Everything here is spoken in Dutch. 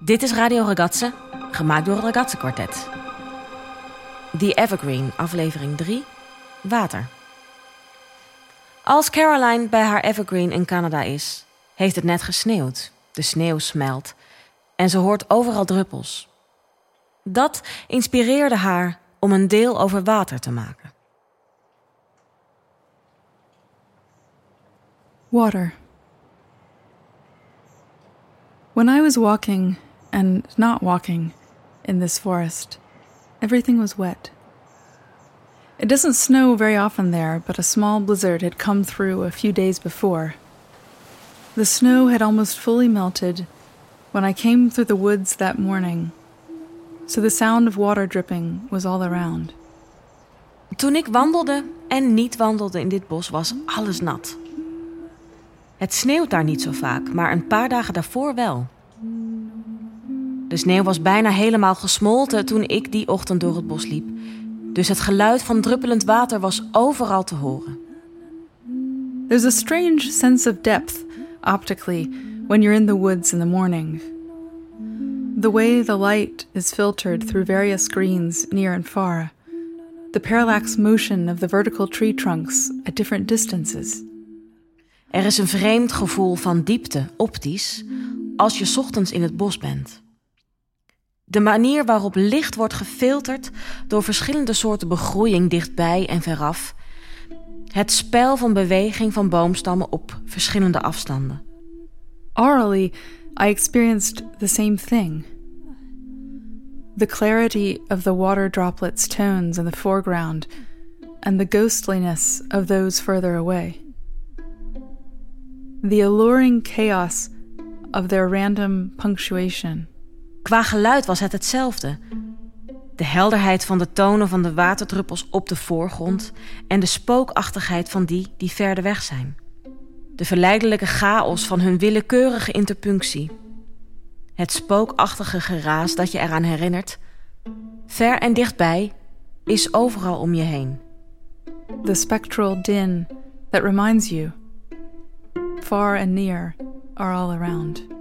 Dit is Radio Ragazze, gemaakt door het Ragazze Quartet. The Evergreen, aflevering 3, Water. Als Caroline bij haar Evergreen in Canada is, heeft het net gesneeuwd. De sneeuw smelt en ze hoort overal druppels. Dat inspireerde haar om een deel over water te maken. Water. When I was walking and not walking in this forest, everything was wet. It doesn't snow very often there, but a small blizzard had come through a few days before. The snow had almost fully melted when I came through the woods that morning, so the sound of water dripping was all around. Toen ik wandelde en niet wandelde in dit bos, was alles nat. Het sneeuwt daar niet zo vaak, maar een paar dagen daarvoor wel. De sneeuw was bijna helemaal gesmolten toen ik die ochtend door het bos liep. Dus het geluid van druppelend water was overal te horen. There's a strange sense of depth, optically, when you're in the woods in the morning. The way the light is filtered through various screens near and far, the parallax motion of the vertical tree trunks at different distances. Er is een vreemd gevoel van diepte, optisch, als je ochtends in het bos bent. De manier waarop licht wordt gefilterd door verschillende soorten begroeiing dichtbij en veraf. Het spel van beweging van boomstammen op verschillende afstanden. Orally, I experienced the same thing. The clarity of the water droplets' tones in the foreground and the ghostliness of those further away. The alluring chaos of their random punctuation. Qua geluid was het hetzelfde. De helderheid van de tonen van de waterdruppels op de voorgrond en de spookachtigheid van die die verder weg zijn. De verleidelijke chaos van hun willekeurige interpunctie. Het spookachtige geraas dat je eraan herinnert. Ver en dichtbij is overal om je heen. The spectral din that reminds you. Far and near are all around.